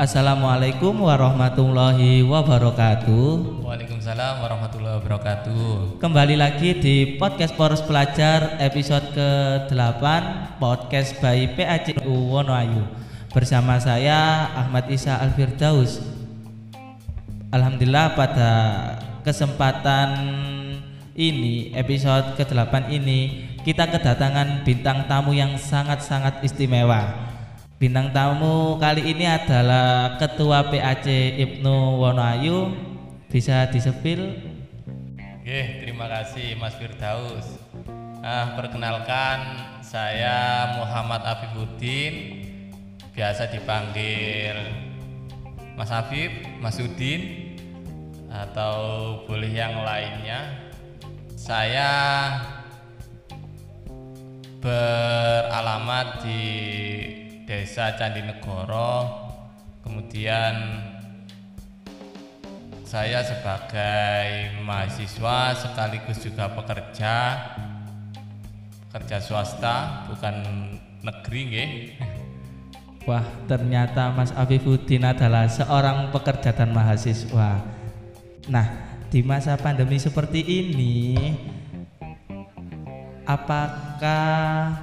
Assalamualaikum warahmatullahi wabarakatuh. Waalaikumsalam warahmatullahi wabarakatuh. Kembali lagi di podcast Poros Pelajar episode ke-8 podcast by PAC Wonoayu. Bersama saya Ahmad Isa Alfirdaus. Alhamdulillah pada kesempatan ini episode ke-8 ini kita kedatangan bintang tamu yang sangat-sangat istimewa. Bintang tamu kali ini adalah Ketua PAC Ibnu Wonoayu. Bisa disepil? Oke, terima kasih Mas Firdaus. Nah, perkenalkan saya Muhammad Afifuddin, biasa dipanggil Mas Afif, Mas Udin, atau boleh yang lainnya. Saya beralamat di Desa Candi Negoro. Kemudian saya sebagai mahasiswa sekaligus juga pekerja pekerja swasta bukan negeri nggih. Wah, ternyata Mas Afifuddin adalah seorang pekerja dan mahasiswa. Nah, di masa pandemi seperti ini apakah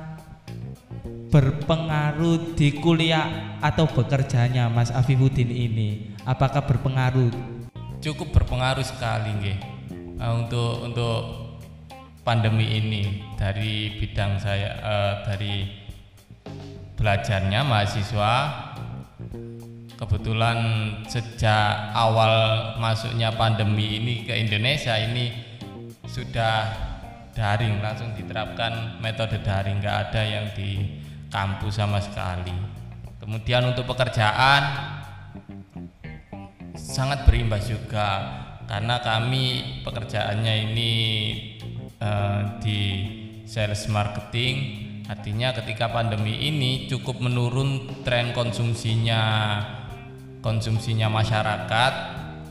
berpengaruh di kuliah atau bekerjanya Mas Afifuddin ini? Apakah berpengaruh? Cukup berpengaruh sekali nggih. Uh, untuk untuk pandemi ini dari bidang saya uh, dari belajarnya mahasiswa kebetulan sejak awal masuknya pandemi ini ke Indonesia ini sudah daring langsung diterapkan metode daring. Nggak ada yang di kampus sama sekali. Kemudian untuk pekerjaan sangat berimbas juga karena kami pekerjaannya ini uh, di sales marketing. Artinya ketika pandemi ini cukup menurun tren konsumsinya konsumsinya masyarakat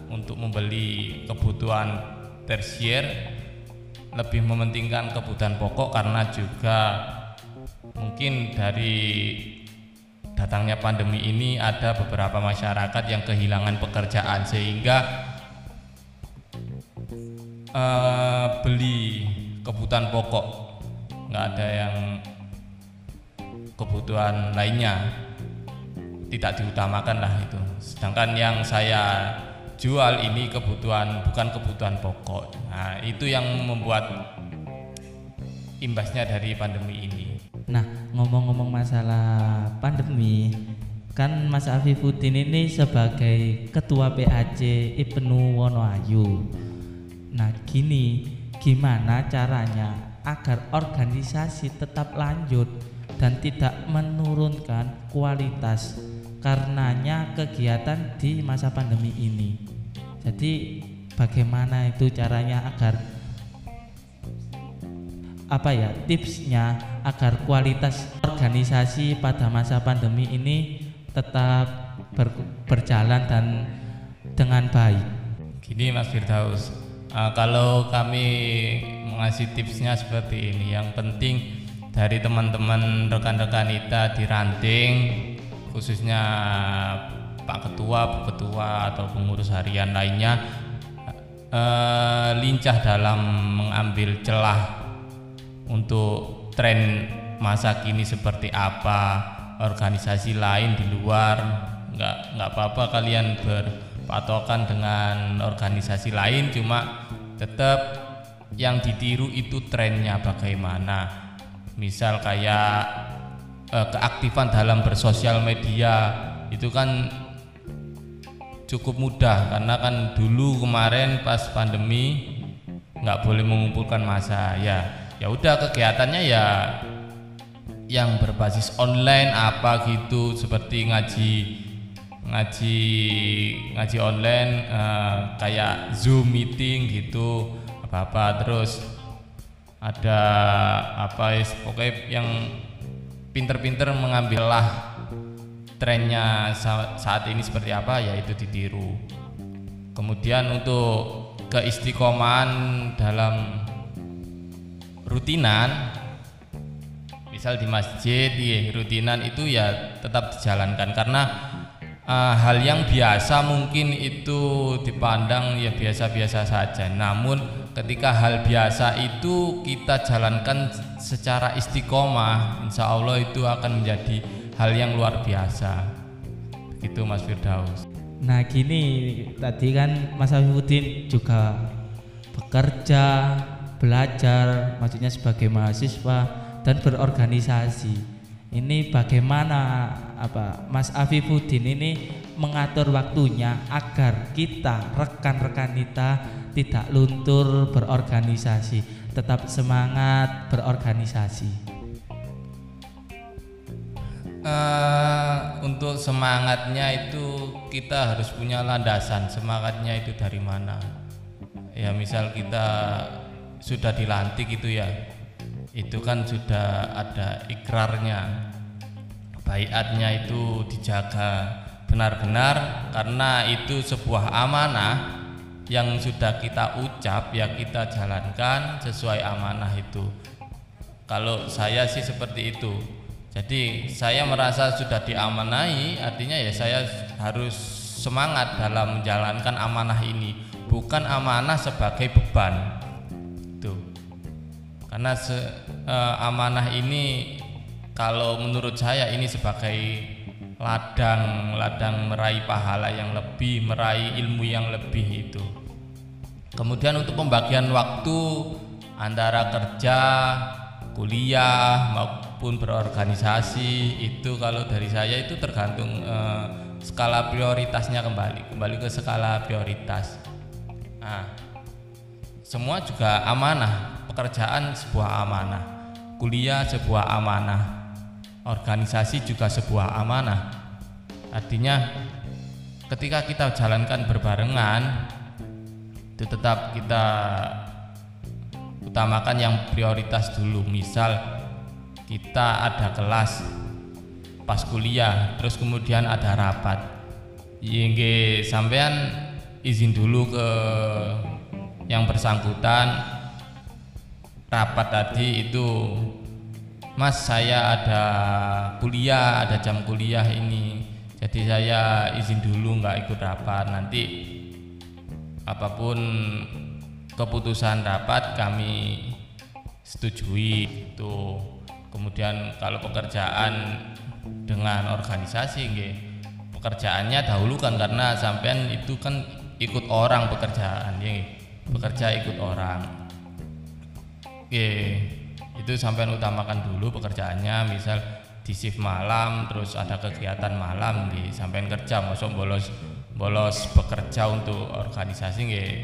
untuk membeli kebutuhan tersier lebih mementingkan kebutuhan pokok karena juga mungkin dari datangnya pandemi ini ada beberapa masyarakat yang kehilangan pekerjaan sehingga uh, beli kebutuhan pokok. Nggak ada yang kebutuhan lainnya. Tidak diutamakan lah itu. Sedangkan yang saya jual ini kebutuhan bukan kebutuhan pokok nah itu yang membuat imbasnya dari pandemi ini Nah, ngomong-ngomong masalah pandemi, kan Mas Afifuddin ini sebagai ketua PAC Ibnu Wonoayu. Nah, gini, gimana caranya agar organisasi tetap lanjut dan tidak menurunkan kualitas karenanya kegiatan di masa pandemi ini. Jadi, bagaimana itu caranya agar apa ya tipsnya agar kualitas organisasi pada masa pandemi ini tetap ber, berjalan dan dengan baik. Gini Mas Firdaus, uh, kalau kami mengasih tipsnya seperti ini, yang penting dari teman-teman rekan-rekan kita di ranting, khususnya Pak Ketua, Bu Ketua atau pengurus harian lainnya, uh, lincah dalam mengambil celah untuk tren masa kini seperti apa organisasi lain di luar nggak nggak apa-apa kalian berpatokan dengan organisasi lain cuma tetap yang ditiru itu trennya bagaimana. Misal kayak eh, keaktifan dalam bersosial media itu kan cukup mudah. Karena kan dulu kemarin pas pandemi nggak boleh mengumpulkan masa ya ya udah kegiatannya ya yang berbasis online apa gitu seperti ngaji ngaji ngaji online uh, kayak zoom meeting gitu apa apa terus ada apa ya pokoknya yang pinter-pinter mengambil lah trennya saat ini seperti apa ya itu ditiru. Kemudian untuk keistiqomahan dalam rutinan misal di masjid iya, rutinan itu ya tetap dijalankan. Karena uh, hal yang biasa mungkin itu dipandang ya biasa-biasa saja. Namun ketika hal biasa itu kita jalankan secara istiqomah insya Allah itu akan menjadi hal yang luar biasa. Itu Mas Firdaus. Nah gini tadi kan Mas Afifuddin juga bekerja belajar maksudnya sebagai mahasiswa dan berorganisasi. Ini bagaimana apa Mas Afifuddin ini mengatur waktunya agar kita rekan-rekan kita tidak luntur berorganisasi, tetap semangat berorganisasi. Uh, untuk semangatnya itu kita harus punya landasan. Semangatnya itu dari mana? Ya misal kita sudah dilantik itu ya itu kan sudah ada ikrarnya. Bayatnya itu dijaga benar-benar karena itu sebuah amanah yang sudah kita ucap ya kita jalankan sesuai amanah itu. Kalau saya sih seperti itu. Jadi saya merasa sudah diamanahi artinya ya saya harus semangat dalam menjalankan amanah ini. Bukan amanah sebagai beban. Karena se, uh, amanah ini kalau menurut saya ini sebagai ladang ladang meraih pahala yang lebih meraih ilmu yang lebih itu. Kemudian untuk pembagian waktu antara kerja kuliah maupun berorganisasi itu kalau dari saya itu tergantung uh, skala prioritasnya kembali kembali ke skala prioritas. Nah semua juga amanah pekerjaan sebuah amanah, kuliah sebuah amanah, organisasi juga sebuah amanah. Artinya ketika kita jalankan berbarengan itu tetap kita utamakan yang prioritas dulu. Misal kita ada kelas pas kuliah, terus kemudian ada rapat. Yenge sampean izin dulu ke yang bersangkutan rapat tadi itu Mas saya ada kuliah ada jam kuliah ini. Jadi saya izin dulu nggak ikut rapat. Nanti apa pun keputusan rapat kami setujui itu kemudian kalau pekerjaan dengan organisasi nge, pekerjaannya dahulukan karena sampean itu kan ikut orang pekerjaan ya bekerja ikut orang. Oke, itu sampai utamakan dulu pekerjaannya, misal di shift malam, terus ada kegiatan malam di sampai kerja, masuk bolos bolos bekerja untuk organisasi nggih.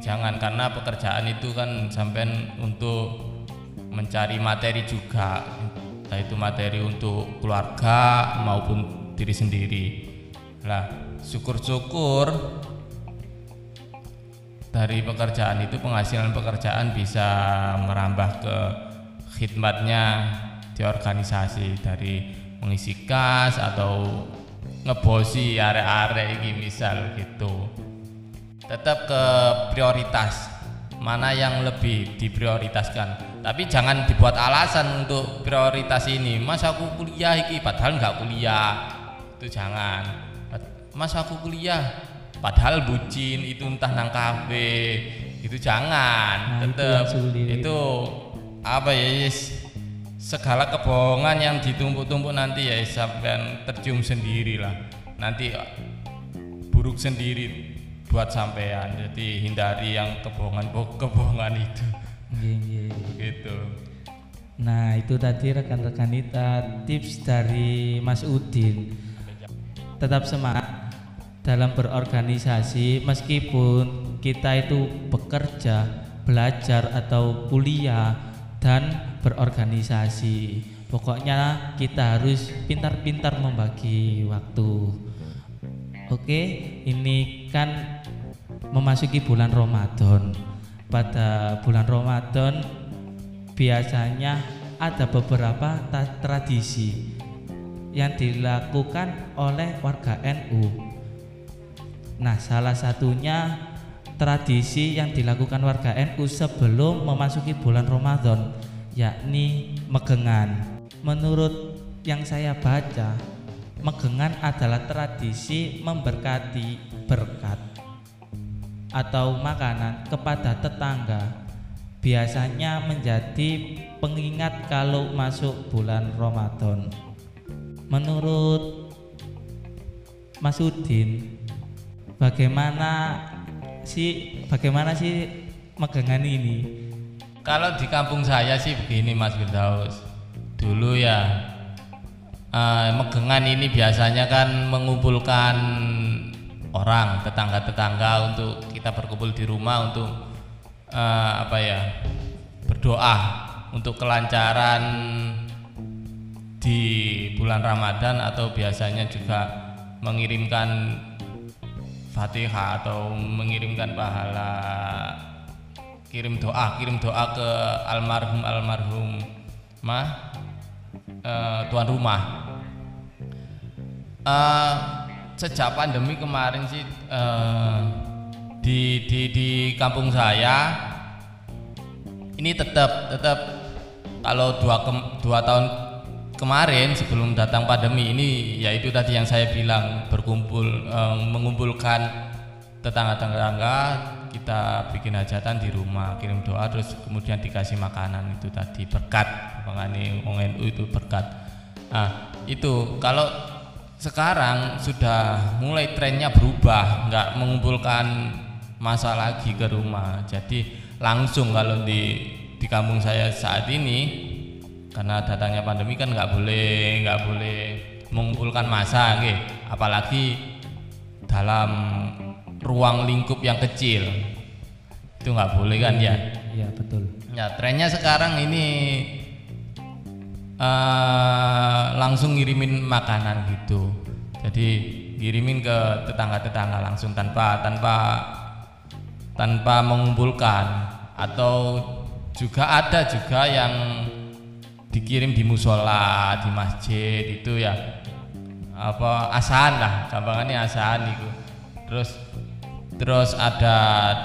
jangan karena pekerjaan itu kan sampai untuk mencari materi juga, entah itu materi untuk keluarga maupun diri sendiri. Lah, syukur-syukur dari pekerjaan itu penghasilan pekerjaan bisa merambah ke khidmatnya di organisasi. Dari mengisi kas atau ngebosi area-area ini misal gitu. Tetap ke prioritas. Mana yang lebih diprioritaskan? Tapi jangan dibuat alasan untuk prioritas ini. Mas aku kuliah iki padahal nggak kuliah. Itu jangan. Mas aku kuliah padahal bucin itu entah nang kafe. Itu jangan nah, tetap itu, itu apa ya yes, segala kebohongan yang ditumpuk-tumpuk nanti ya sampai tercium sendiri lah. Nanti buruk sendiri buat sampean jadi hindari yang kebohongan kebohongan itu. Yeah, yeah. gitu. Nah itu tadi rekan-rekan kita tips dari Mas Udin. Tetap semangat dalam berorganisasi meskipun kita itu bekerja, belajar atau kuliah dan berorganisasi. Pokoknya kita harus pintar-pintar membagi waktu. Oke, ini kan memasuki bulan Ramadan. Pada bulan Ramadan biasanya ada beberapa tradisi yang dilakukan oleh warga NU Nah, salah satunya tradisi yang dilakukan warga NU sebelum memasuki bulan Ramadan yakni megengan. Menurut yang saya baca, megengan adalah tradisi memberkati berkat atau makanan kepada tetangga biasanya menjadi pengingat kalau masuk bulan Ramadan. Menurut Mas Udin, bagaimana sih bagaimana sih megangan ini? Kalau di kampung saya sih begini Mas Firdaus. Dulu ya uh, megangan ini biasanya kan mengumpulkan orang tetangga-tetangga untuk kita berkumpul di rumah untuk uh, apa ya berdoa untuk kelancaran di bulan Ramadan atau biasanya juga mengirimkan Fatihah atau mengirimkan pahala kirim doa kirim doa ke almarhum almarhum mah uh, tuan rumah. Uh, sejak pandemi kemarin sih uh, di di di kampung saya ini tetap tetap kalau dua ke, dua tahun kemarin sebelum datang pandemi ini yaitu tadi yang saya bilang berkumpul eh, mengumpulkan tetangga-tetangga kita bikin hajatan di rumah kirim doa terus kemudian dikasih makanan itu tadi berkat mengani NU itu berkat nah itu kalau sekarang sudah mulai trennya berubah nggak mengumpulkan masa lagi ke rumah. Jadi langsung kalau di di kampung saya saat ini karena datangnya pandemi kan nggak boleh nggak boleh mengumpulkan masa, okay. apalagi dalam ruang lingkup yang kecil itu nggak boleh kan ya? Iya betul. Ya trennya sekarang ini uh, langsung ngirimin makanan gitu. Jadi ngirimin ke tetangga-tetangga langsung tanpa tanpa tanpa mengumpulkan atau juga ada juga yang dikirim di musola di masjid itu ya. Apa asahan lah gampangannya asahan itu. Terus terus ada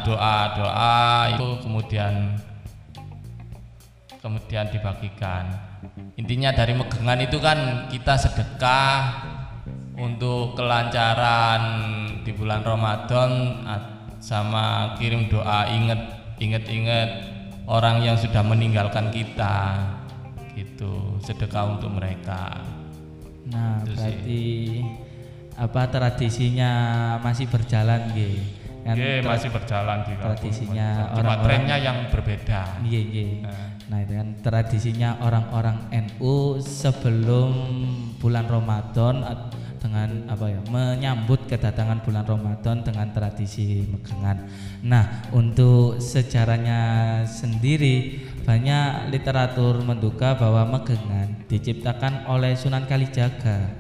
doa doa itu kemudian kemudian dibagikan. Intinya dari megengan itu kan kita sedekah untuk kelancaran di bulan Ramadan sama kirim doa inget inget inget orang yang sudah meninggalkan kita gitu sedekah untuk mereka nah itu berarti sih. apa tradisinya masih berjalan gitu kan yeah, masih berjalan di tradisinya orang, -orang trennya yang berbeda iya iya nah. nah itu kan tradisinya orang-orang NU sebelum bulan Ramadan dengan apa ya menyambut kedatangan bulan Ramadan dengan tradisi megangan. Nah, untuk sejarahnya sendiri banyak literatur menduga bahwa megangan diciptakan oleh Sunan Kalijaga.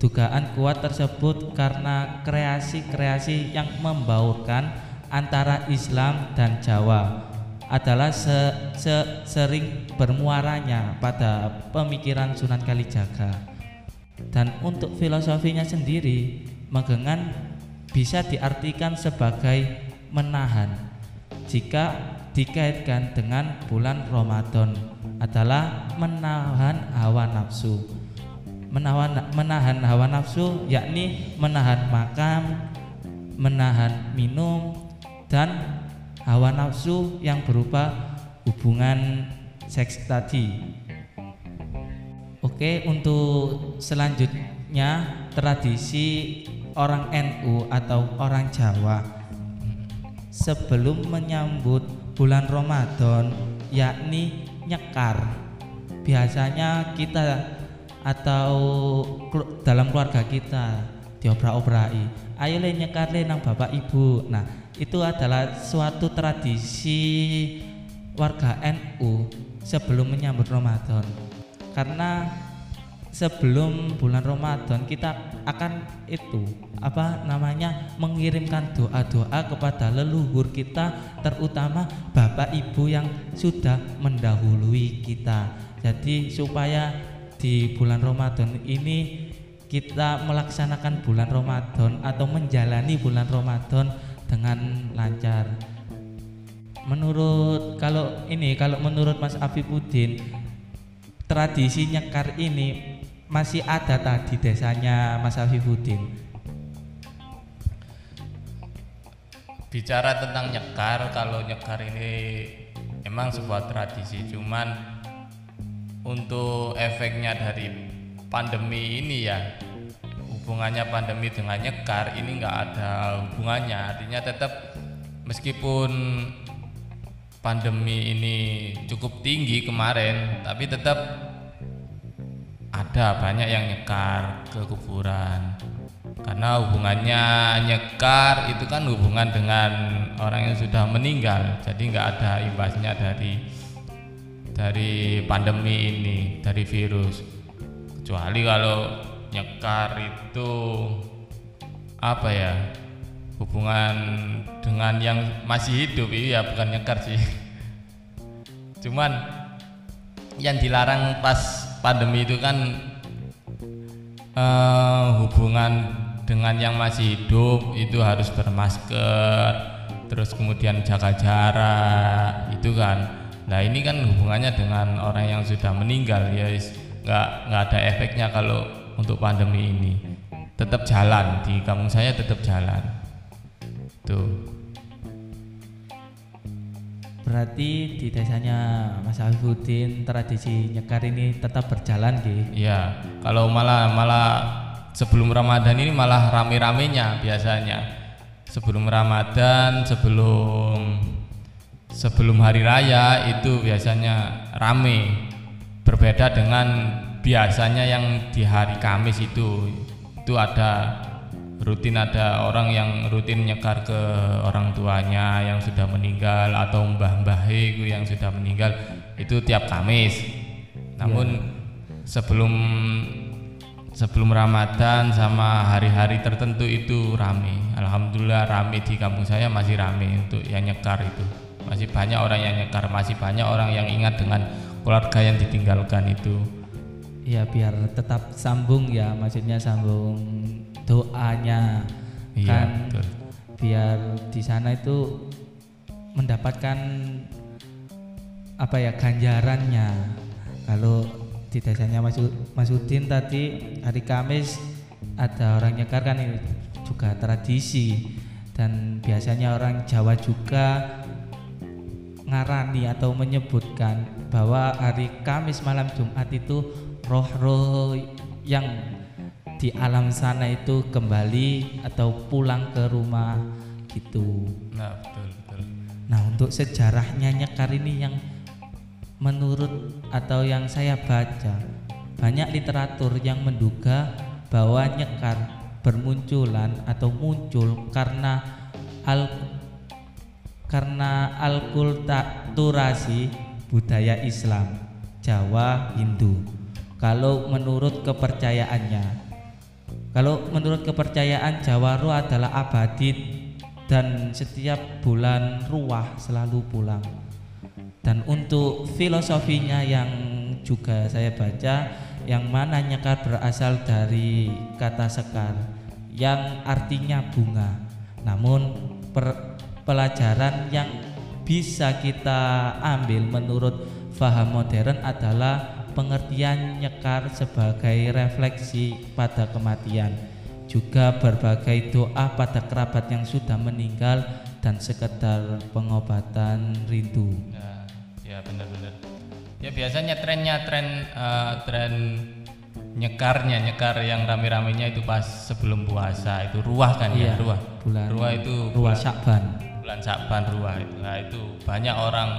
Dugaan kuat tersebut karena kreasi-kreasi yang membaurkan antara Islam dan Jawa adalah se, se, sering bermuaranya pada pemikiran Sunan Kalijaga dan untuk filosofinya sendiri, magengan bisa diartikan sebagai menahan. Jika dikaitkan dengan bulan Ramadan adalah menahan hawa nafsu. Menahan, menahan hawa nafsu yakni menahan makan, menahan minum dan hawa nafsu yang berupa hubungan seks tadi Oke, untuk selanjutnya tradisi orang NU atau orang Jawa sebelum menyambut bulan Ramadan yakni nyekar. Biasanya kita atau dalam keluarga kita diobrak-obrai. Ayo le nyekar le nang bapak ibu. Nah, itu adalah suatu tradisi warga NU sebelum menyambut Ramadan karena sebelum bulan Ramadan kita akan itu apa namanya mengirimkan doa-doa kepada leluhur kita terutama bapak ibu yang sudah mendahului kita. Jadi supaya di bulan Ramadan ini kita melaksanakan bulan Ramadan atau menjalani bulan Ramadan dengan lancar. Menurut kalau ini kalau menurut Mas Afifuddin tradisi nyekar ini masih ada tadi desanya Mas Afifuddin bicara tentang nyekar kalau nyekar ini emang sebuah tradisi cuman untuk efeknya dari pandemi ini ya hubungannya pandemi dengan nyekar ini nggak ada hubungannya. Artinya tetap meskipun pandemi ini cukup tinggi kemarin tapi tetap ada banyak yang nyekar ke kuburan. Karena hubungannya nyekar itu kan hubungan dengan orang yang sudah meninggal. Jadi nggak ada imbasnya dari dari pandemi ini dari virus. Kecuali kalau nyekar itu apa ya hubungan dengan yang masih hidup. Iya bukan nyekar sih. Cuman yang dilarang pas pandemi itu kan uh, hubungan dengan yang masih hidup itu harus bermasker terus kemudian jaga jarak itu kan. Nah ini kan hubungannya dengan orang yang sudah meninggal ya nggak nggak ada efeknya kalau untuk pandemi ini. Tetap jalan di kampung saya tetap jalan Berarti di desanya Mas Afifuddin tradisi nyekar ini tetap berjalan gitu? Iya, kalau malah malah sebelum Ramadan ini malah rame-ramenya biasanya. Sebelum Ramadan, sebelum sebelum hari raya itu biasanya rame. Berbeda dengan biasanya yang di hari Kamis itu itu ada rutin ada orang yang rutin nyekar ke orang tuanya yang sudah meninggal atau mbah-mbah itu yang sudah meninggal itu tiap Kamis. Namun ya. sebelum sebelum Ramadan sama hari-hari tertentu itu rame. Alhamdulillah rame di kampung saya masih rame untuk yang nyekar itu. Masih banyak orang yang nyekar, masih banyak orang yang ingat dengan keluarga yang ditinggalkan itu. Ya biar tetap sambung ya, maksudnya sambung doanya. Iya, kan betul. biar di sana itu mendapatkan apa ya ganjarannya. Kalau di desanya Mas, Mas Udin tadi hari Kamis ada orang nyekar kan ini juga tradisi. Dan biasanya orang Jawa juga ngarani atau menyebutkan bahwa hari Kamis malam Jumat itu roh-roh yang di alam sana itu kembali atau pulang ke rumah gitu. Nah, betul betul. Nah, untuk sejarahnya Nyekar ini yang menurut atau yang saya baca banyak literatur yang menduga bahwa Nyekar bermunculan atau muncul karena al karena alkulturasi budaya Islam Jawa Hindu. Kalau menurut kepercayaannya kalau menurut kepercayaan Jawa Ruah adalah abadi dan setiap bulan ruah selalu pulang. Dan untuk filosofinya yang juga saya baca yang mana nyekar berasal dari kata sekar yang artinya bunga. Namun per, pelajaran yang bisa kita ambil menurut faham modern adalah pengertian nyekar sebagai refleksi pada kematian, juga berbagai doa pada kerabat yang sudah meninggal dan sekedar pengobatan rindu. Ya, ya benar-benar. Ya biasanya trennya tren uh, tren nyekarnya nyekar yang rame-ramenya itu pas sebelum puasa itu ruah kan ya, iya, ya ruah. Bulan ruah itu ruah Syakban. Bulan Syakban ruah itu. Nah itu banyak orang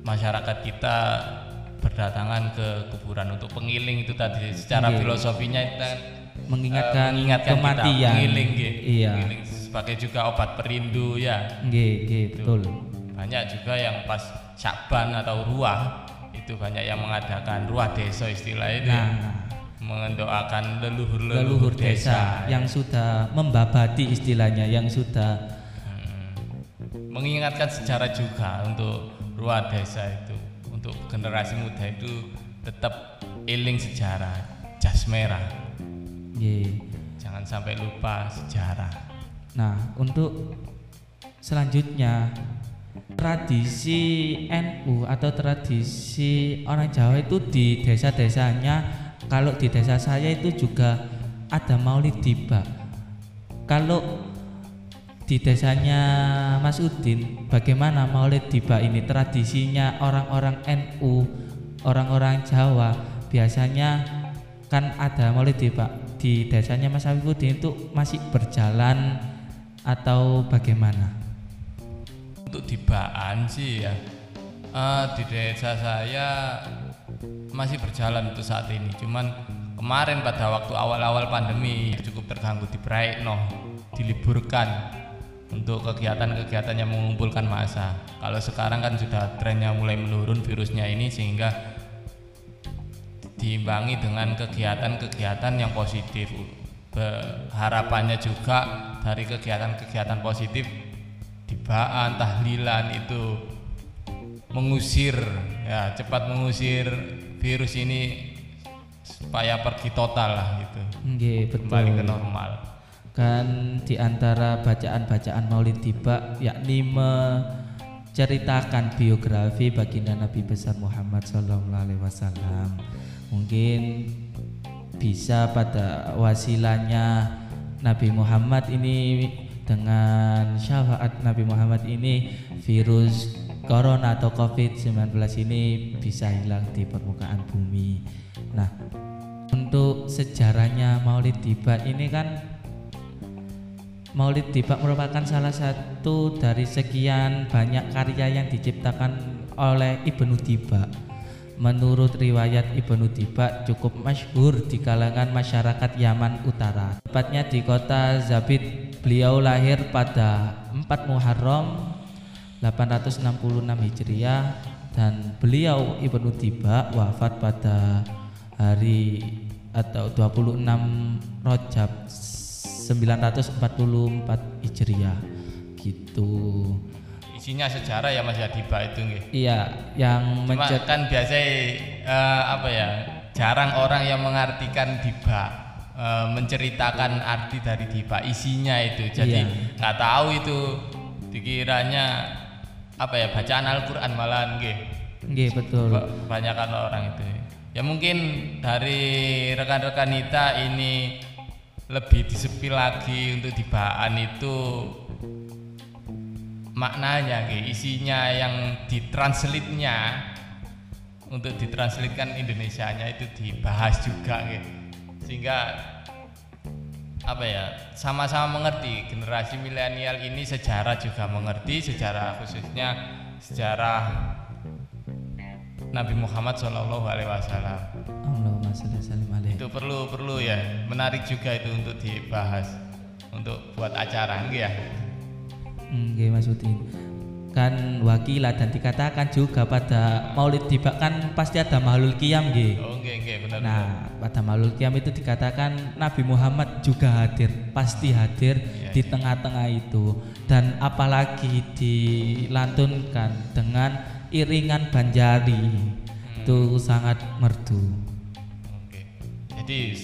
masyarakat kita berdatangan ke kuburan untuk pengiling itu tadi secara okay. filosofinya itu kan mengingatkan, uh, mengingatkan kematian kita, pengiling gitu. Iya. Sebagai juga obat perindu ya. Nggih, betul. Banyak juga yang pas Syakban atau ruah itu banyak yang mengadakan ruah desa istilah itu. Ya. Nah, mendoakan leluhur-leluhur desa, desa yang sudah membabati istilahnya yang sudah hmm, mengingatkan sejarah juga untuk ruah desa itu untuk generasi muda itu tetap iling sejarah jas merah. Yeah. jangan sampai lupa sejarah. Nah untuk selanjutnya tradisi NU atau tradisi orang Jawa itu di desa-desanya kalau di desa saya itu juga ada maulid tiba kalau di desanya Mas Udin bagaimana maulid tiba ini? Tradisinya orang-orang NU orang-orang Jawa biasanya kan ada maulid tiba di desanya Mas Udin itu masih berjalan atau bagaimana? untuk dibaan sih ya. Uh, di desa saya masih berjalan untuk saat ini. Cuman kemarin pada waktu awal-awal pandemi cukup terganggu di Praikno diliburkan untuk kegiatan-kegiatan yang mengumpulkan massa. Kalau sekarang kan sudah trennya mulai menurun virusnya ini sehingga diimbangi dengan kegiatan-kegiatan yang positif. Harapannya juga dari kegiatan-kegiatan positif dibaan tahlilan itu mengusir ya cepat mengusir virus ini supaya pergi total lah gitu. Nggih, betul. kembali ke normal kan di antara bacaan-bacaan Maulid Tiba yakni menceritakan biografi baginda Nabi besar Muhammad Sallallahu Alaihi Wasallam. Mungkin bisa pada wasilanya Nabi Muhammad ini dengan syafaat Nabi Muhammad ini virus corona atau covid-19 ini bisa hilang di permukaan bumi. Nah untuk sejarahnya Maulid Tiba ini kan Maulid Tiba merupakan salah satu dari sekian banyak karya yang diciptakan oleh Ibnu Tiba menurut riwayat Ibnu Tiba cukup masyhur di kalangan masyarakat Yaman Utara. Tepatnya di kota Zabid Beliau lahir pada 4 Muharram 866 Hijriah dan beliau Ibnu Tiba wafat pada hari atau 26 Rajab 944 Hijriah gitu. Isinya sejarah ya Mas Yadiba itu nggih. Iya, yang Cuma kan biasanya uh, apa ya? Jarang orang yang mengartikan Diba e, menceritakan arti dari dipa isinya itu jadi iya. nggak iya. tahu itu dikiranya apa ya bacaan Al-Qur'an malahan nggih nggih betul kebanyakan orang itu ya mungkin dari rekan-rekan kita ini lebih disepil lagi untuk dibaan itu maknanya nggih isinya yang ditranslitnya untuk ditranslitkan Indonesianya itu dibahas juga gitu sehingga apa ya sama-sama mengerti generasi milenial ini sejarah juga mengerti sejarah khususnya sejarah Nabi Muhammad Shallallahu Alaihi Wasallam. Itu perlu perlu ya menarik juga itu untuk dibahas untuk buat acara enggak ya? Enggak Mas Udin kan wakila dan dikatakan juga pada Maulid Tiba kan pasti ada Mahlul Qiyam gitu. Oh, okay, okay, benar. Nah, pada Mahlul Qiyam itu dikatakan Nabi Muhammad juga hadir, pasti hadir ya, di tengah-tengah itu dan apalagi dilantunkan dengan iringan banjari. Hmm. Itu sangat merdu. Jadi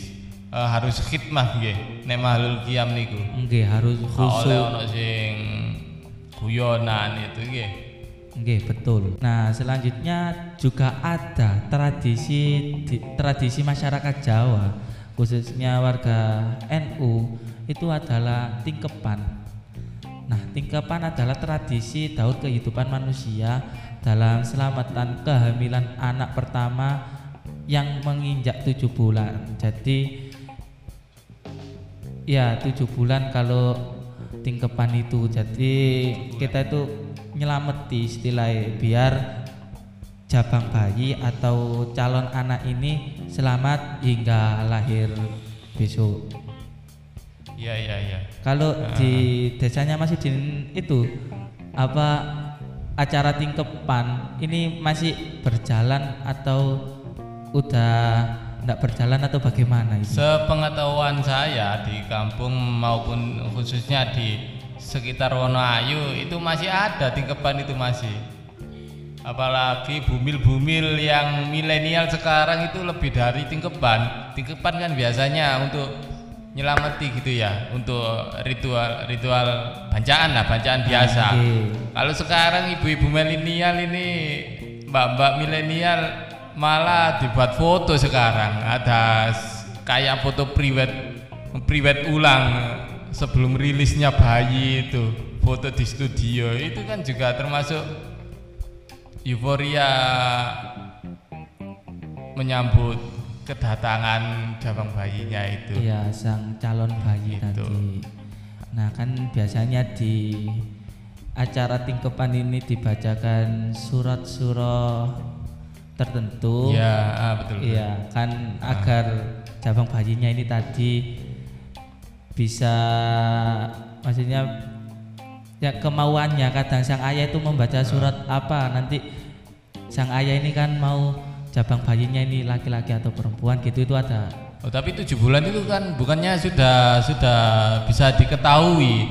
uh, harus khidmah nggih nek Mahlul Qiyam niku. Nggih, harus khusus. Oleh ono sing guyonan itu nggih. Nggih, betul. Nah, selanjutnya juga ada tradisi tradisi masyarakat Jawa khususnya warga NU itu adalah tingkepan. Nah, tingkepan adalah tradisi daur kehidupan manusia dalam selamatan kehamilan anak pertama yang menginjak tujuh bulan. Jadi ya tujuh bulan kalau tingkepan itu jadi kita itu nyelameti istilahnya biar jabang bayi atau calon anak ini selamat hingga lahir besok iya iya iya kalau uh. di desanya masih di itu apa acara tingkepan ini masih berjalan atau udah tidak berjalan atau bagaimana itu? Sepengetahuan saya di kampung maupun khususnya di sekitar Wonoayu itu masih ada tingkepan itu masih. Apalagi bumil-bumil yang milenial sekarang itu lebih dari tingkepan. Tingkepan kan biasanya untuk nyelamati gitu ya untuk ritual ritual bacaan lah bacaan biasa. Oke. Kalau sekarang ibu-ibu milenial ini mbak-mbak milenial malah dibuat foto sekarang ada kayak foto private private ulang sebelum rilisnya bayi itu foto di studio itu kan juga termasuk euforia menyambut kedatangan jabang bayinya itu. Iya, sang calon bayi Gitu. tadi. Nah, kan biasanya di acara tingkepan ini dibacakan surat-surah tertentu. Iya, ah, betul. Iya, kan agar cabang bayinya ini tadi bisa maksudnya ya kemauannya kadang sang ayah itu membaca surat apa nanti sang ayah ini kan mau cabang bayinya ini laki-laki atau perempuan gitu itu ada Oh, tapi tujuh bulan itu kan bukannya sudah sudah bisa diketahui,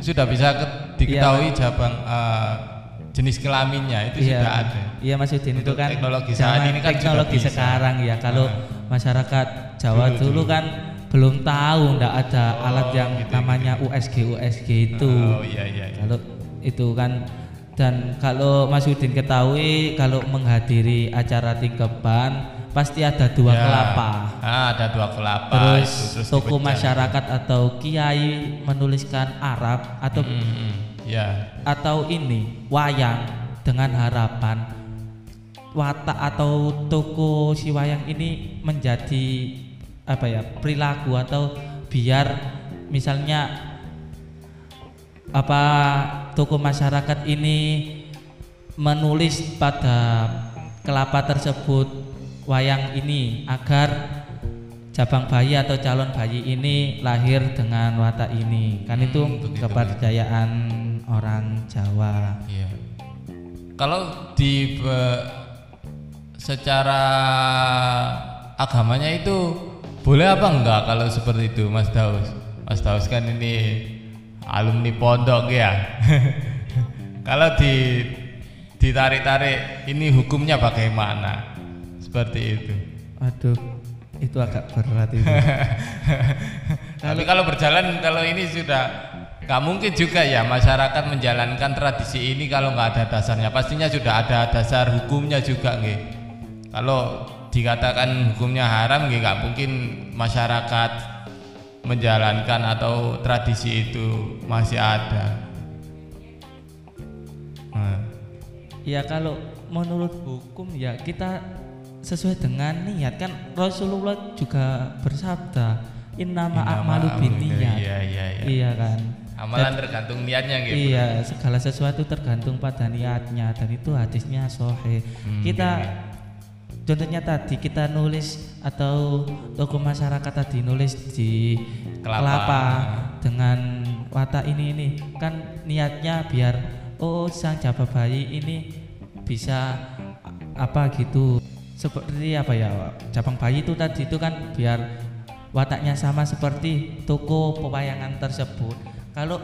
sudah bisa ke- diketahui jabang eh, jenis kelaminnya itu sudah ada. Iya Mas Udin itu kan teknologi saat ini kan teknologi sekarang ya. Kalau Ah. masyarakat Jawa Dulu, dulu, dulu. kan belum tahu ndak ada Oh, alat yang gitu, namanya USG USG itu. Oh iya iya. iya. Kalau itu kan dan kalau Mas Udin ketahui kalau menghadiri acara tingkeban pasti ada dua Ya. kelapa. Ah, ada dua kelapa Terus, itu terus dipecah. masyarakat atau kiai menuliskan Arab atau hmm, ya. atau ini wayang dengan harapan watak atau toko si wayang ini menjadi apa ya perilaku atau biar misalnya apa toko masyarakat ini menulis pada kelapa tersebut wayang ini agar cabang bayi atau calon bayi ini lahir dengan watak ini kan itu Hmm, begitu, kepercayaan orang Jawa Iya. Kalau di be- secara agamanya itu boleh apa enggak kalau seperti itu Mas Daus? Mas Daus kan ini alumni pondok ya. kalau di ditarik-tarik ini hukumnya bagaimana? Seperti itu. Aduh, itu agak berat itu. Tapi kalau berjalan kalau ini sudah nggak mungkin juga ya masyarakat menjalankan tradisi ini kalau nggak ada dasarnya pastinya sudah ada dasar hukumnya juga nggih. Kalau dikatakan hukumnya haram nggih nggak mungkin masyarakat menjalankan atau tradisi itu masih ada. Nah, ya kalau menurut hukum ya kita sesuai dengan niat kan Rasulullah juga bersabda innama a'malu binniyat. Iya iya iya. Iya kan? Amalan tergantung niatnya gitu. Iya, segala sesuatu tergantung pada niatnya dan itu hadisnya sahih. Hmm, kita contohnya tadi kita nulis atau tokoh masyarakat tadi nulis di Kelapa. kelapa, dengan watak ini ini kan niatnya biar oh sang jaba bayi ini bisa apa gitu seperti apa ya cabang bayi itu tadi itu kan biar wataknya sama seperti toko pewayangan tersebut kalau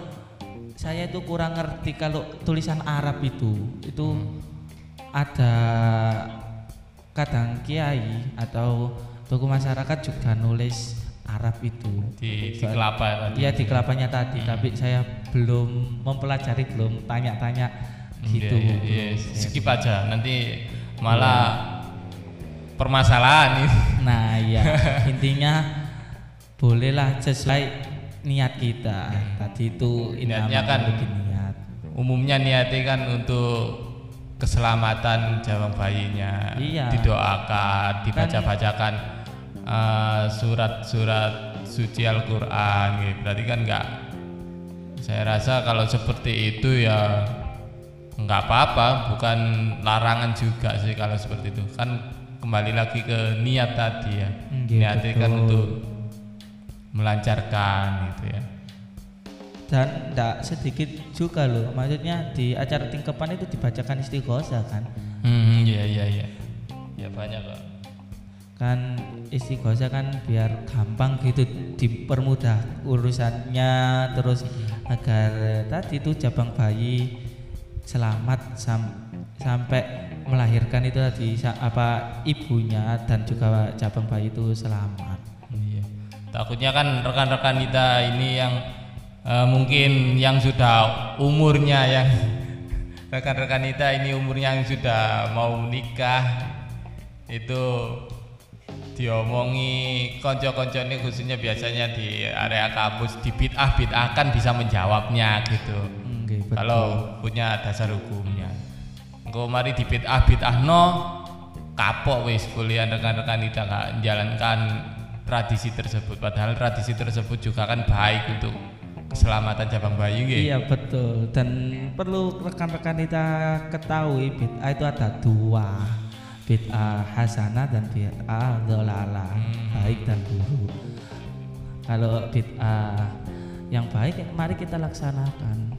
saya itu kurang ngerti kalau tulisan Arab itu itu ada kadang kiai atau tokoh masyarakat juga nulis Arab itu di, di kelapa tadi. Iya di kelapanya tadi, tapi saya belum mempelajari, belum tanya-tanya gitu. Iya, iya, iya. Skip aja nanti malah permasalahan ini. Nah ya intinya bolehlah sesuai niat kita. Tadi itu Niatnya kan niat. Umumnya niatnya kan untuk keselamatan jawang bayinya Iya. didoakan, dibaca-bacakan eh, surat-surat suci Al-Qur'an gitu. Berarti kan enggak saya rasa kalau seperti itu ya nggak apa-apa, bukan larangan juga sih kalau seperti itu. Kan kembali lagi ke niat tadi ya. Iya, Niatnya kan untuk melancarkan gitu ya. Dan tidak sedikit juga loh, maksudnya di acara tingkepan itu dibacakan istighosah kan. Hmm, iya iya iya. Ya banyak kok. kan istighosah kan biar gampang gitu dipermudah urusannya terus agar tadi itu jabang bayi selamat sam- sampai melahirkan itu tadi apa ibunya dan juga jabang bayi itu selamat. Takutnya kan rekan-rekan kita ini yang uh, mungkin yang sudah umurnya yang rekan-rekan kita ini umurnya yang sudah mau menikah itu diomongi konco-konco ini khususnya biasanya di area kampus di bid'ah bid'ah kan bisa menjawabnya gitu. Okay, kalau punya dasar hukumnya. Engkau mari di bid'ah bid'ah no kapok wis kuliah rekan-rekan kita nggak menjalankan tradisi tersebut. Padahal tradisi tersebut juga kan baik untuk keselamatan cabang bayi gitu. Iya betul. Dan perlu rekan-rekan kita ketahui bid'ah itu ada dua. Bid'ah hasanah dan bid'ah dolala hmm. baik dan buruk. Kalau bid'ah yang baik mari kita laksanakan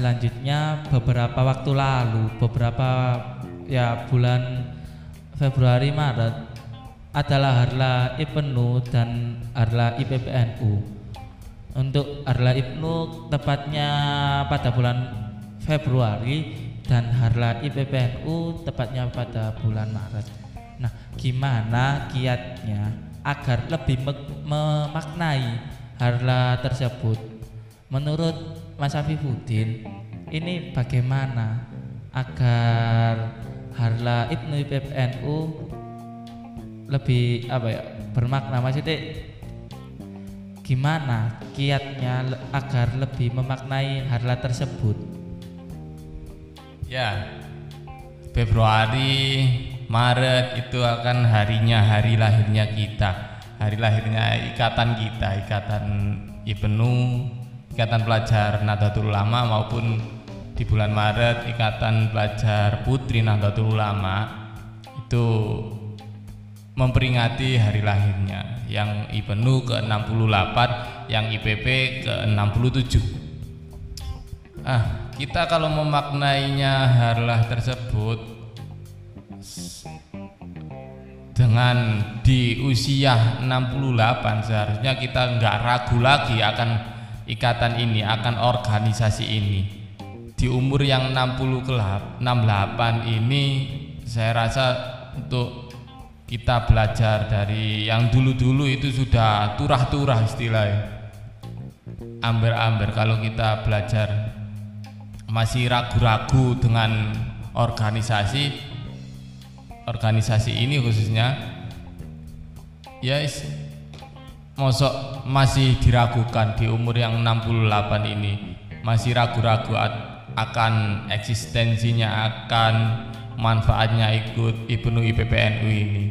selanjutnya beberapa waktu lalu, beberapa ya bulan Februari Maret adalah Harla Ibnu dan Harla IPPNU untuk Harla Ibnu tepatnya pada bulan Februari dan Harla IPPNU tepatnya pada bulan Maret. Nah, gimana kiatnya agar lebih memaknai Harla tersebut? Menurut Mas Afifuddin, ini bagaimana agar Harla Ibnu IPPNU lebih apa ya bermakna maksudnya gimana kiatnya agar lebih memaknai harla tersebut? Ya, Februari, Maret itu akan harinya hari lahirnya kita, hari lahirnya ikatan kita, ikatan Ibnu, ikatan pelajar Nahdlatul Ulama maupun di bulan Maret ikatan pelajar Putri Nahdlatul Ulama itu memperingati hari lahirnya yang IPNU ke-68, yang IPP ke-67. Ah, kita kalau memaknainya harlah tersebut dengan di usia 68 seharusnya kita nggak ragu lagi akan ikatan ini, akan organisasi ini. Di umur yang 60 ke 68 ini saya rasa untuk kita belajar dari yang dulu-dulu itu sudah turah-turah istilahnya amber-amber kalau kita belajar masih ragu-ragu dengan organisasi organisasi ini khususnya ya yes, mosok masih diragukan di umur yang 68 ini. Masih ragu-ragu akan eksistensinya akan manfaatnya ikut Ibnu IPPNU ini.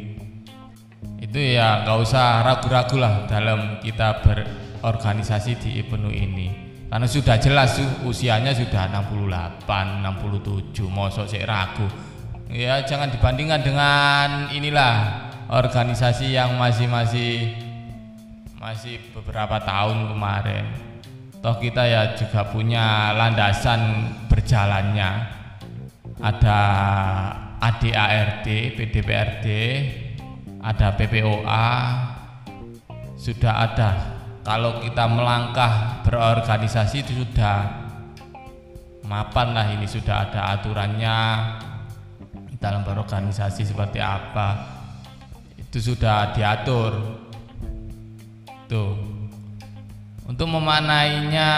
Itu ya nggak usah ragu-ragu lah dalam kita berorganisasi di IPNU ini. Karena sudah jelas usianya sudah 68 67 mosok sih ragu. Ya jangan dibandingkan dengan inilah organisasi yang masih masih beberapa tahun kemarin. Toh kita ya juga punya landasan berjalannya. Ada ADARD, PDPRD, ada PPOA sudah ada. Kalau kita melangkah berorganisasi itu sudah mapan lah ini sudah ada aturannya. Dalam berorganisasi seperti apa. Itu sudah diatur untuk memanainya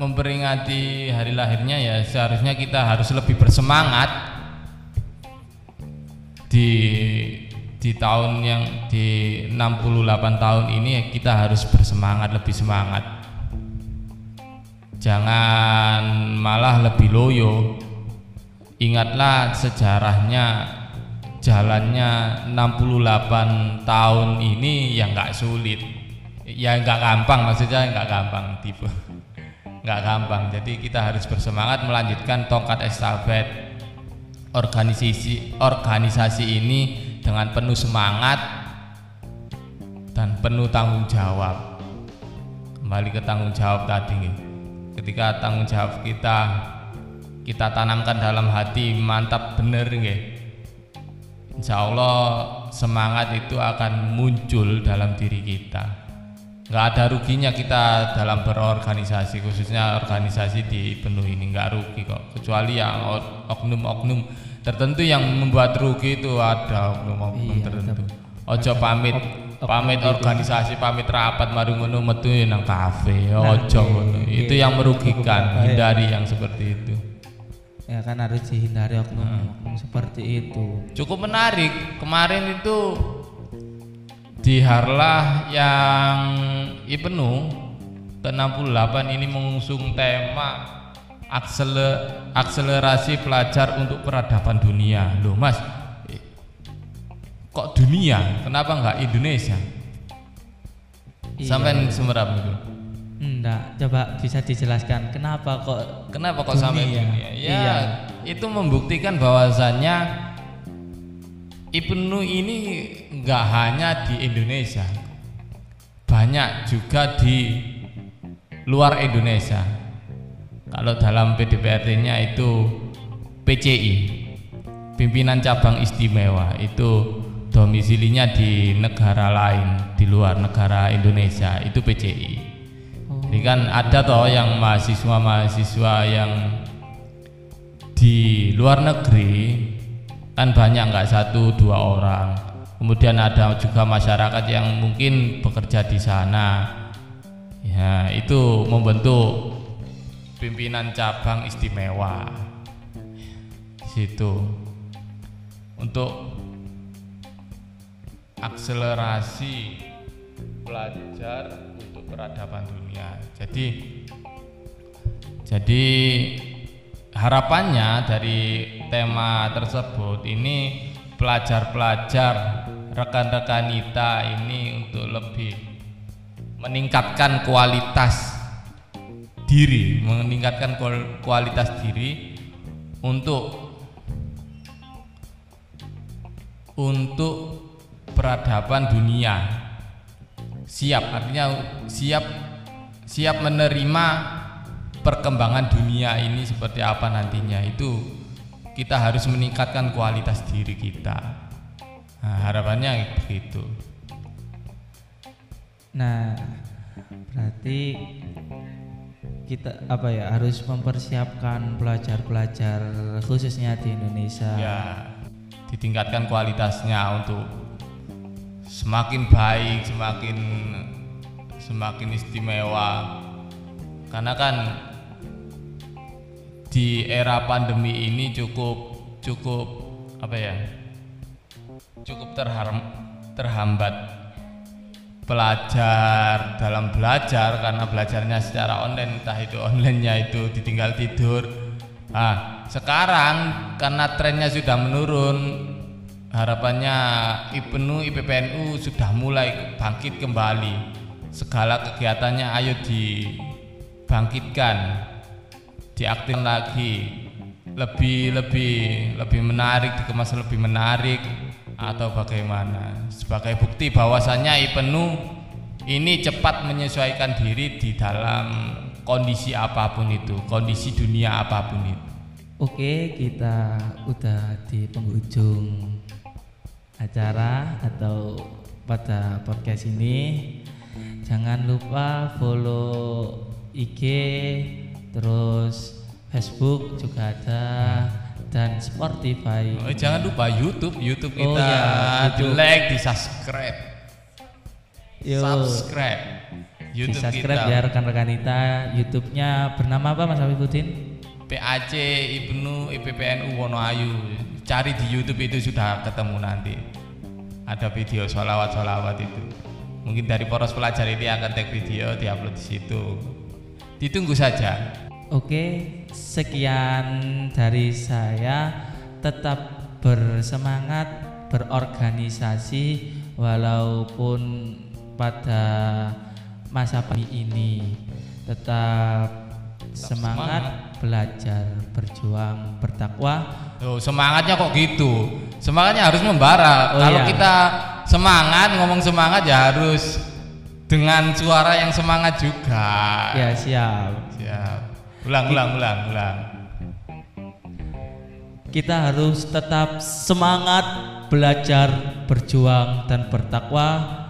memperingati hari lahirnya ya seharusnya kita harus lebih bersemangat di di tahun yang di 68 tahun ini kita harus bersemangat lebih semangat. Jangan malah lebih loyo. Ingatlah sejarahnya jalannya 68 tahun ini yang nggak sulit ya nggak gampang maksudnya nggak gampang tipe. Nggak gampang. Jadi kita harus bersemangat melanjutkan tongkat estafet. Organisasi organisasi ini dengan penuh semangat dan penuh tanggung jawab. Kembali ke tanggung jawab tadi ketika tanggung jawab kita kita tanamkan dalam hati mantap bener nggih. Insya Allah semangat itu akan muncul dalam diri kita nggak ada ruginya kita dalam berorganisasi khususnya organisasi di penuh ini. Nggak rugi kok kecuali yang oknum-oknum tertentu yang membuat rugi itu ada oknum-oknum Iya, tertentu. Ojo pamit ok- pamit gitu. organisasi pamit rapat mari ngono metu nang kafe ojo iya, ngono. iya. itu yang merugikan Cukup hindari yang seperti itu. Ya kan harus dihindari oknum-oknum seperti itu. Cukup menarik. Kemarin itu di Harlah yang Ibnu ke-68 ini mengusung tema aksele- akselerasi pelajar untuk peradaban dunia loh mas kok dunia kenapa nggak Indonesia Iya. sampai semerap itu enggak coba bisa dijelaskan kenapa kok kenapa kok sampai Dunia. dunia ya Iya. itu membuktikan bahwasannya Ibnu ini nggak hanya di Indonesia, banyak juga di luar Indonesia. Kalau dalam PDPRD-nya itu PCI, pimpinan cabang istimewa itu domisilinya di negara lain di luar negara Indonesia itu PCI. Jadi kan ada toh yang mahasiswa-mahasiswa yang di luar negeri kan banyak nggak satu dua orang. Kemudian ada juga masyarakat yang mungkin bekerja di sana. Ya itu membentuk pimpinan cabang istimewa. Situ. Untuk akselerasi belajar untuk peradaban dunia. Jadi jadi harapannya dari tema tersebut ini pelajar-pelajar rekan-rekan kita ini untuk lebih meningkatkan kualitas diri, meningkatkan kual- kualitas diri untuk untuk peradaban dunia. Siap artinya siap siap menerima perkembangan dunia ini seperti apa nantinya? Itu kita harus meningkatkan kualitas diri kita. Nah, harapannya begitu. Nah, berarti kita apa ya harus mempersiapkan pelajar-pelajar khususnya di Indonesia. ya ditingkatkan kualitasnya untuk semakin baik semakin semakin istimewa. Karena kan di era pandemi ini cukup cukup apa ya cukup terham- terhambat pelajar dalam belajar karena belajarnya secara online entah itu onlinenya itu ditinggal tidur. Nah sekarang karena trennya sudah menurun harapannya IPNU IPPNU sudah mulai bangkit kembali. Segala kegiatannya ayo dibangkitkan diaktifkan lagi. Lebih lebih lebih menarik dikemas lebih menarik atau bagaimana? Sebagai bukti bahwasannya IPNU ini cepat menyesuaikan diri di dalam kondisi apa pun itu kondisi dunia apa pun itu. Oke, kita udah di penghujung acara atau pada podcast ini. Jangan lupa follow IG, terus Facebook juga ada dan Spotify. Oh, jangan lupa YouTube. YouTube Oh, kita. ya, di like di subscribe. Yo, subscribe. Di YouTube subscribe kita. ya rekan-rekan kita. YouTube-nya bernama apa Mas Habibudin? PAC Ibnu IPPNU Wonoayu. Cari di YouTube itu sudah ketemu nanti. Ada video sholawat-sholawat itu. Mungkin dari poros pelajar ini akan tag video diupload di situ ditunggu saja Oke, sekian dari saya. Tetap bersemangat berorganisasi walaupun pada masa pandemi ini tetap, semangat, belajar, berjuang, bertakwa. Tuh, semangatnya kok gitu semangatnya harus membara Oh, kalau iya. kita semangat ngomong semangat ya harus dengan suara yang semangat juga Ya, siap. siap ulang ulang ulang ulang kita harus tetap semangat belajar, berjuang dan bertakwa.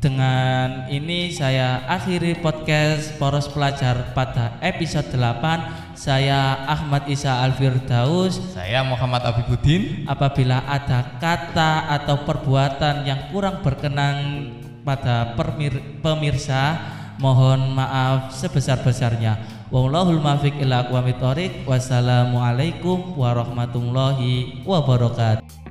Dengan ini saya akhiri podcast Poros Pelajar pada episode 8. Saya Ahmad Isa Alfirdaus. Saya Muhammad Abibuddin. Apabila ada kata atau perbuatan yang kurang berkenan pada permir- pemirsa, mohon maaf sebesar-besarnya. Wallahul muwaffiq ila aqwamit. Wassalamualaikum warahmatullahi wabarakatuh.